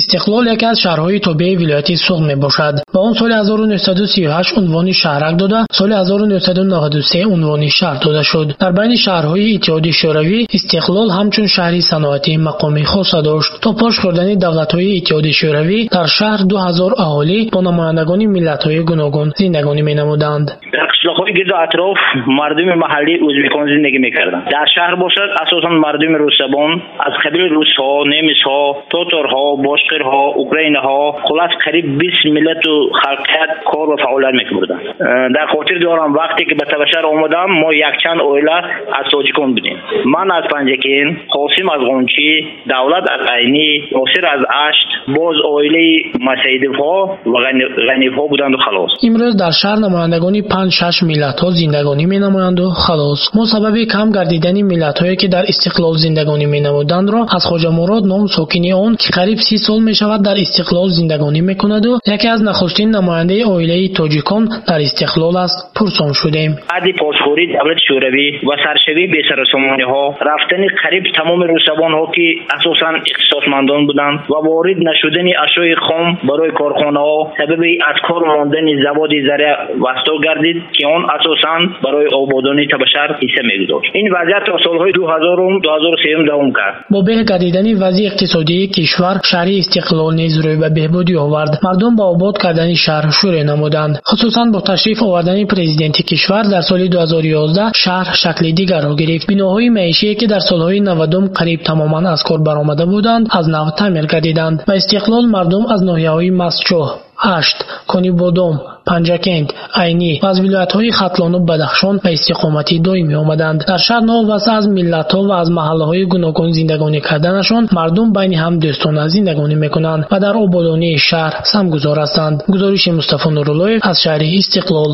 истиқлол яке аз шаҳрҳои тобеи вилояти суғд мебошад. Ба он соли 1938 унвони шаҳрак дода соли 1993 унвони шаҳр дода шуд. Дар байни шаҳрҳои иттиҳоди шӯравӣ истиқлол ҳамчун шаҳри саноатӣ мақоми хоса дошт то пош кардани давлатҳои иттиҳоди шӯравӣ дар шаҳр 2000 аҳолӣ бо намояндагони миллатҳои гуногун зиндагонӣ менамуданд. Қишлоқҳои гирду атроф мардуми маҳаллии ӯзбекон зиндагӣ мекарданд. Дар шаҳр бошад асосан мардуми рӯсзабон аз қабили русҳо немисҳо тоторҳо бошқирҳо украинаҳо хулас қариб бист миллату халқият кор ва фаъолият мекарданд э, дар хотир дорам вақте ки ба табашар омадам мо якчанд оила аз тоҷикон будем. Ман аз панҷакин қосим аз ғончӣ давлат аз айнӣ носир аз ашт боз оилаи масаидовҳо ва ғаниевҳо буданду халос. Имрӯз дар шаҳр намояндагони панҷ шаш миллатҳо зиндагонӣ менамоянду халос. Мо сабаби кам гардидани миллатҳое ки дар истиқлол зиндагонӣ менамудандро аз хоҷамурод ном сокини он ки қариб си сол мешавад дар истиқлол зиндагонӣ мекунаду яке аз нахустин намояндаи оилаи тоҷикон дар истиқлол аст пурсон шудем. Баъди посхӯрии давлати шӯравӣ ва саршавии бесаросомониҳо рафтани қариб тамоми рӯсабонҳо ки асосан иқтисодмандон буданд ва ворид нашудани ашёи хом барои корхонаҳо сабаби аз кор мондани заводи заря васто гардид ки он асосан барои ободонии табашар ҳисса мегузошт. Ин вазъият то солҳои дуҳазору сеюм давом кард. Бо беҳ гардидани вазъи иқтисодии кишвар шаҳри истиқлол низ рӯй ба беҳбудӣ овард мардум ба обод кардани шаҳр шӯре намуданд. Хусусан бо ташриф овардани президенти кишвар дар соли 2011 шаҳр шакли дигарро гирифт. Биноҳои маишие ки дар солҳои навадум қариб тамоман аз кор баромада буданд аз нав таъмир гардиданд ба истиқлол мардум аз ноҳияҳои мастчӯҳ ҳашт кони бодом панҷакент айнӣ ва аз вилоятҳои хатлону бадахшон ба истиқомати доимӣ омаданд дар шаҳр новобаста аз миллатҳо ва аз маҳаллаҳои гуногун зиндагонӣ карданашон мардум байни ҳам дӯстона зиндагонӣ мекунанд ва дар ободонии шаҳр самгузор ҳастанд. Гузориши мустафо нуруллоев аз шаҳри истиқлол